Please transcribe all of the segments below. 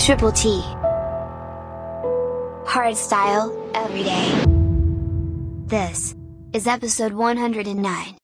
Triple T. Hard style, every day. This is episode 109.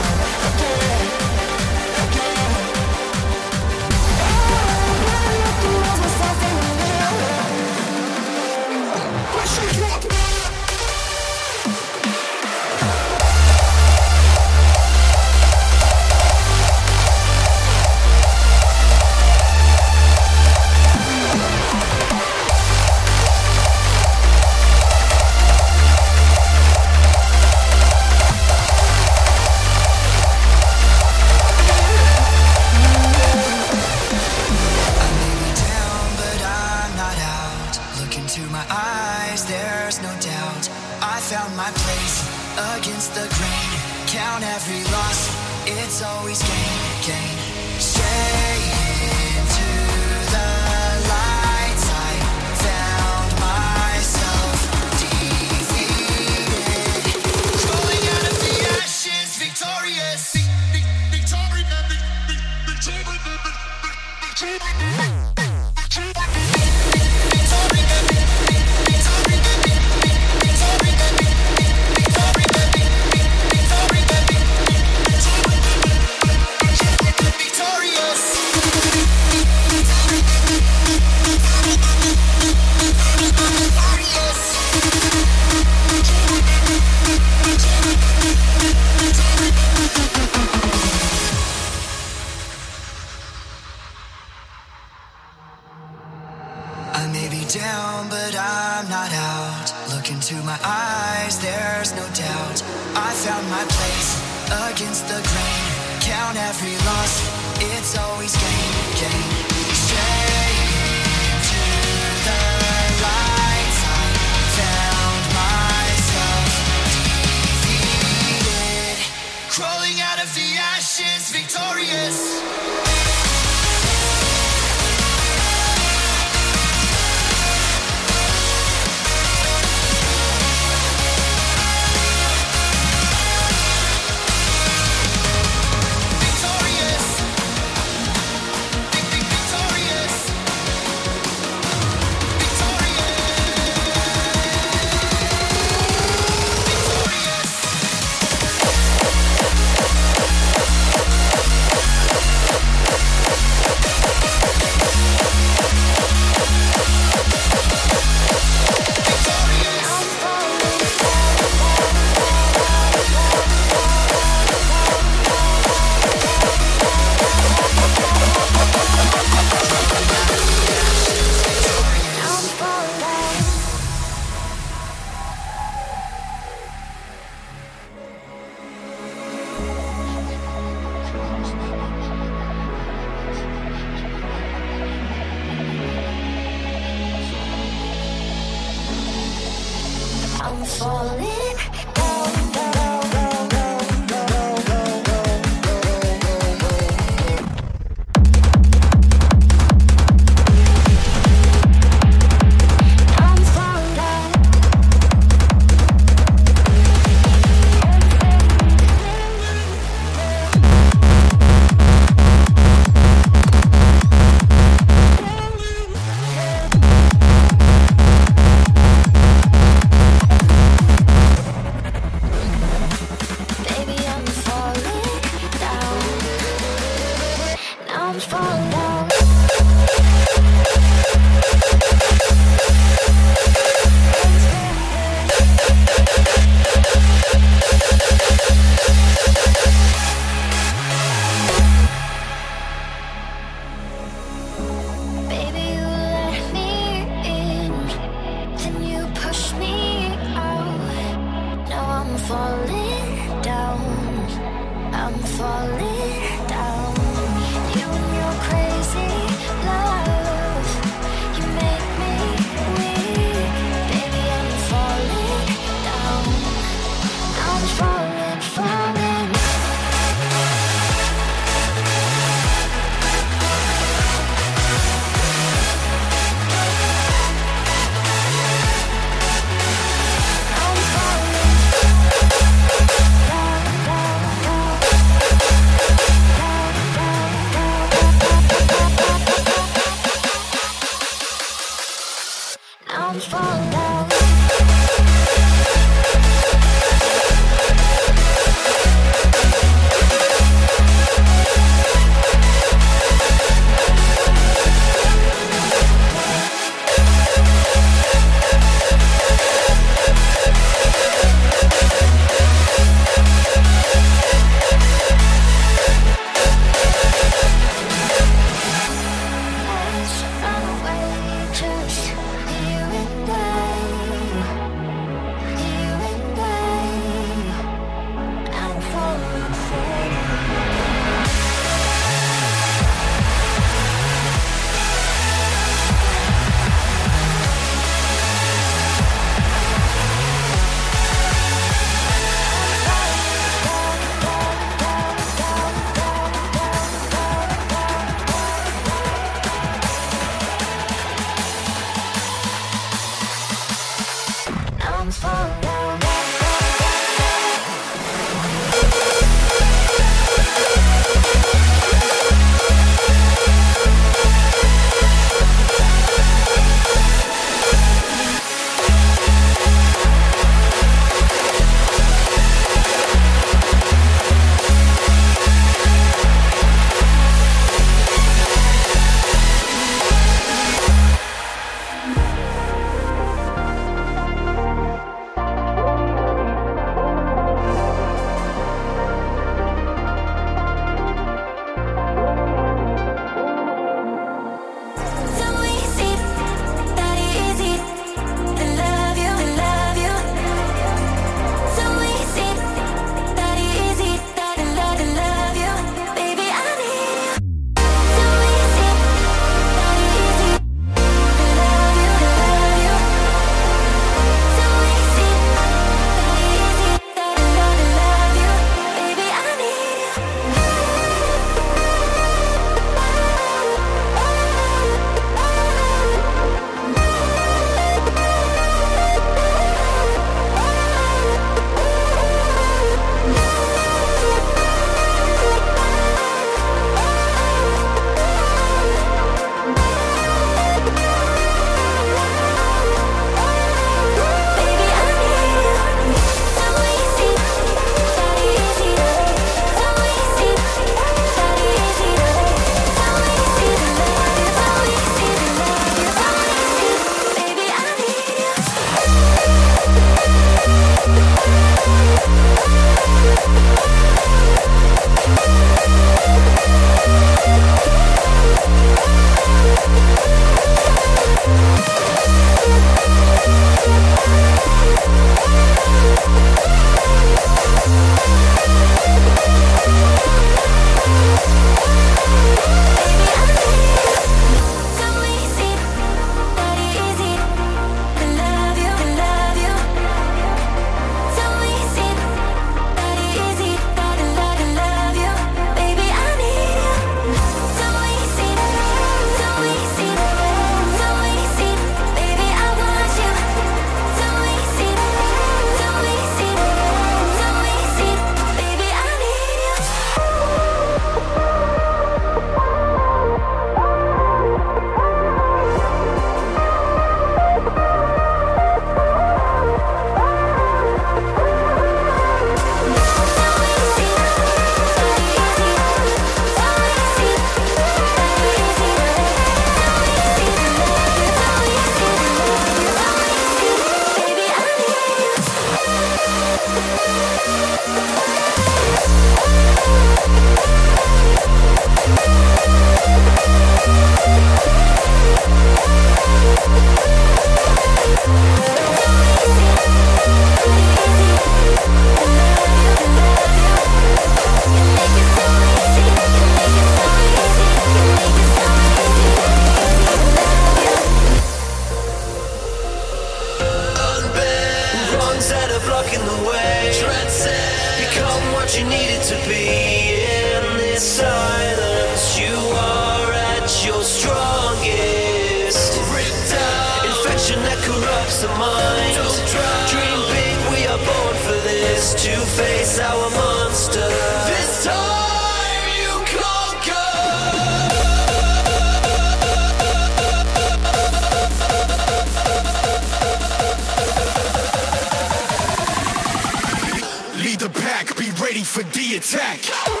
For the attack.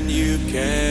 And you can't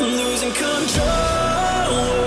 losing control.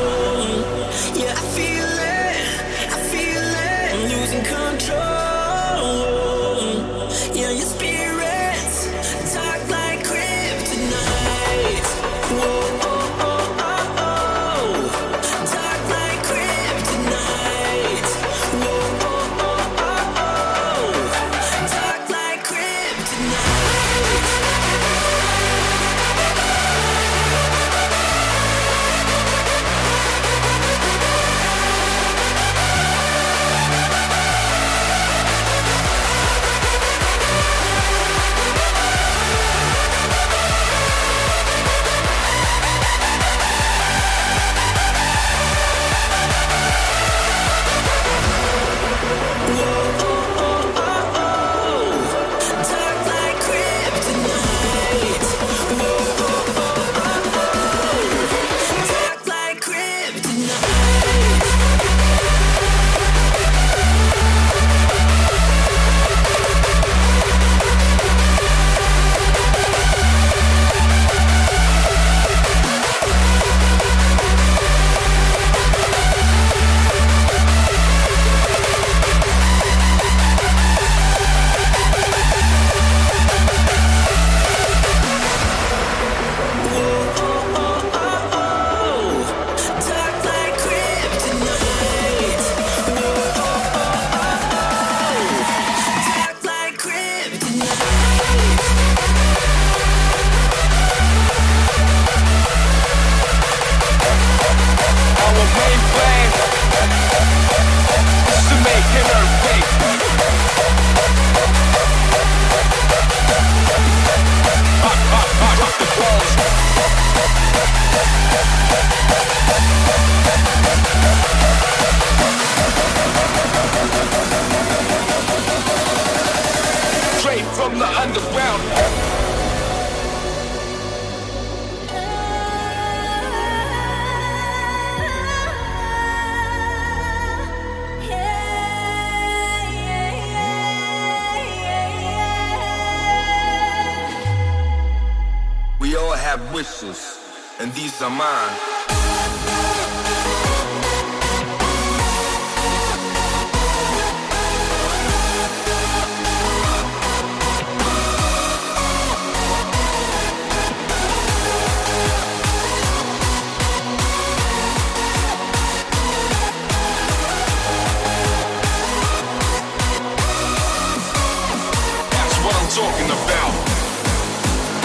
talking about.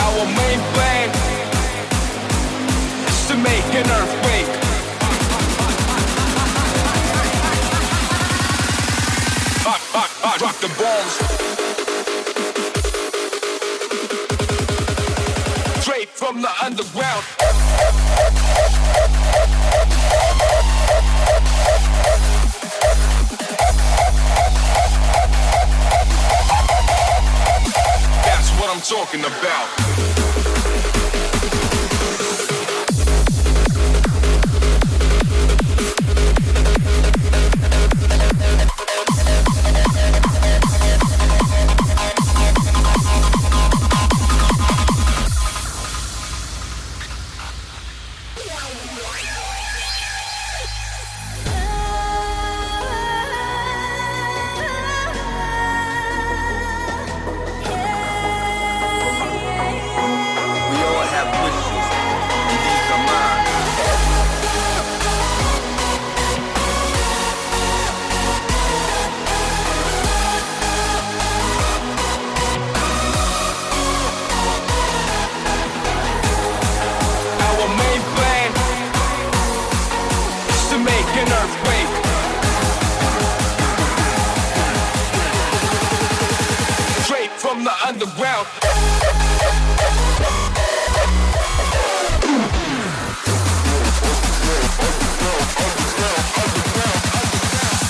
Our main plan is to make an earthquake. Drop the bombs. Straight from the underground. talking about. from the underground.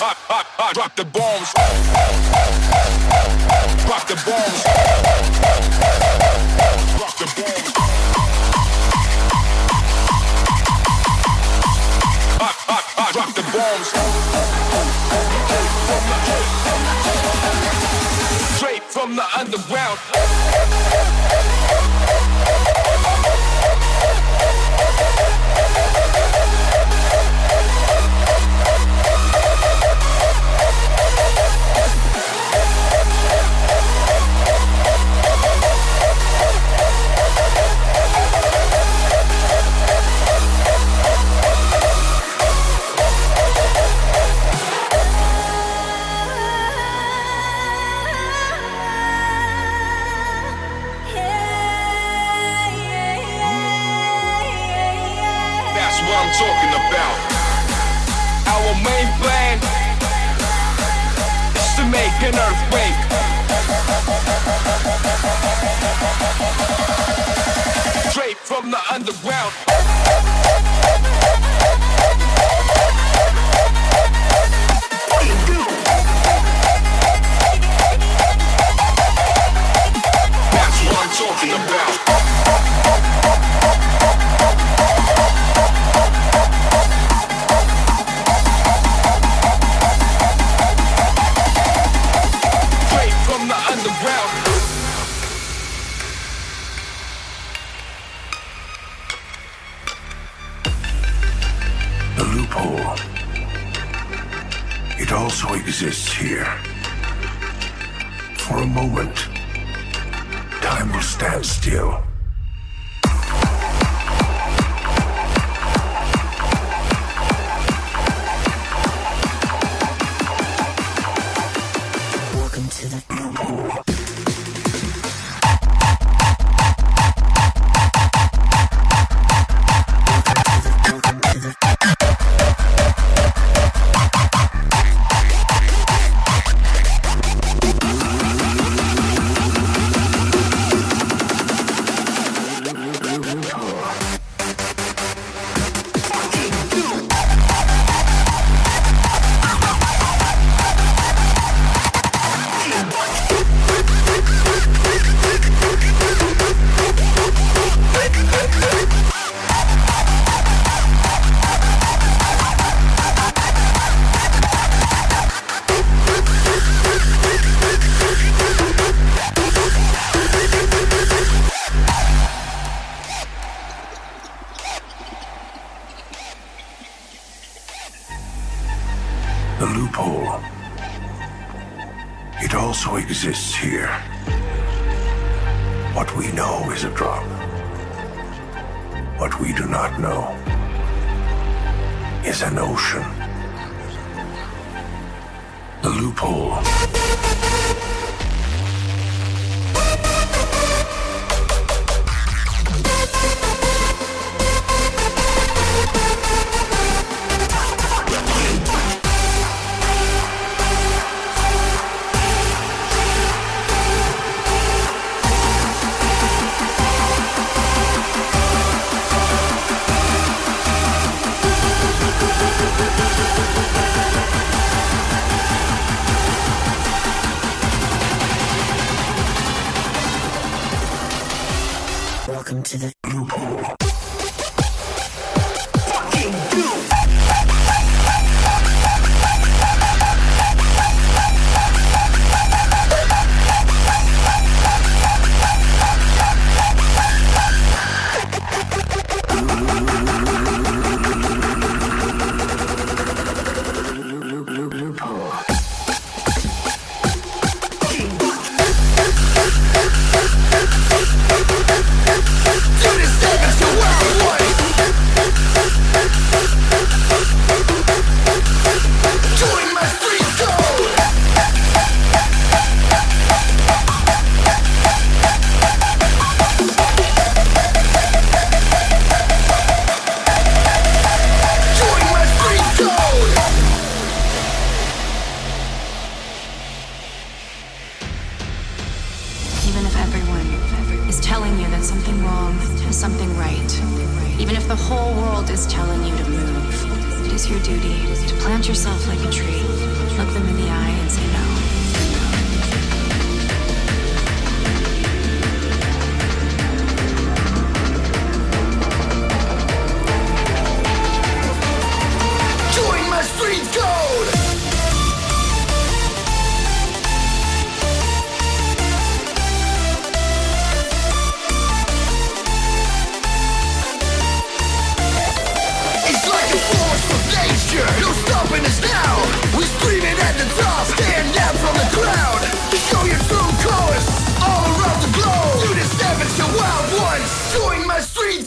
I, I, I drop the bombs. Drop the bombs. underground. an earthquake. Straight from the underground.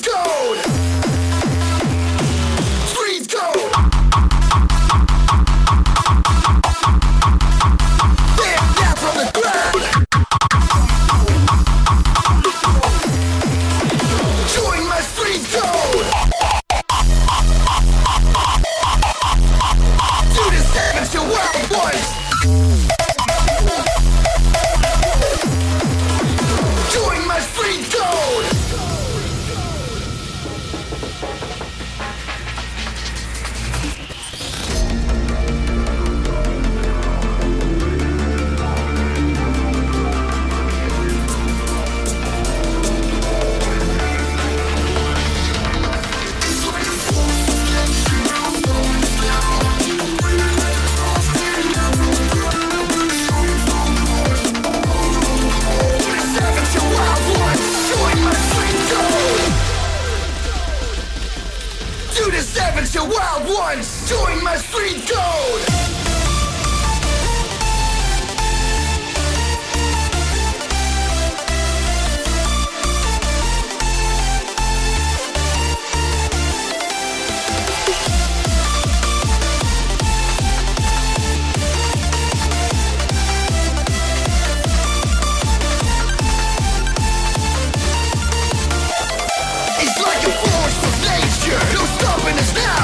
Code. Stopping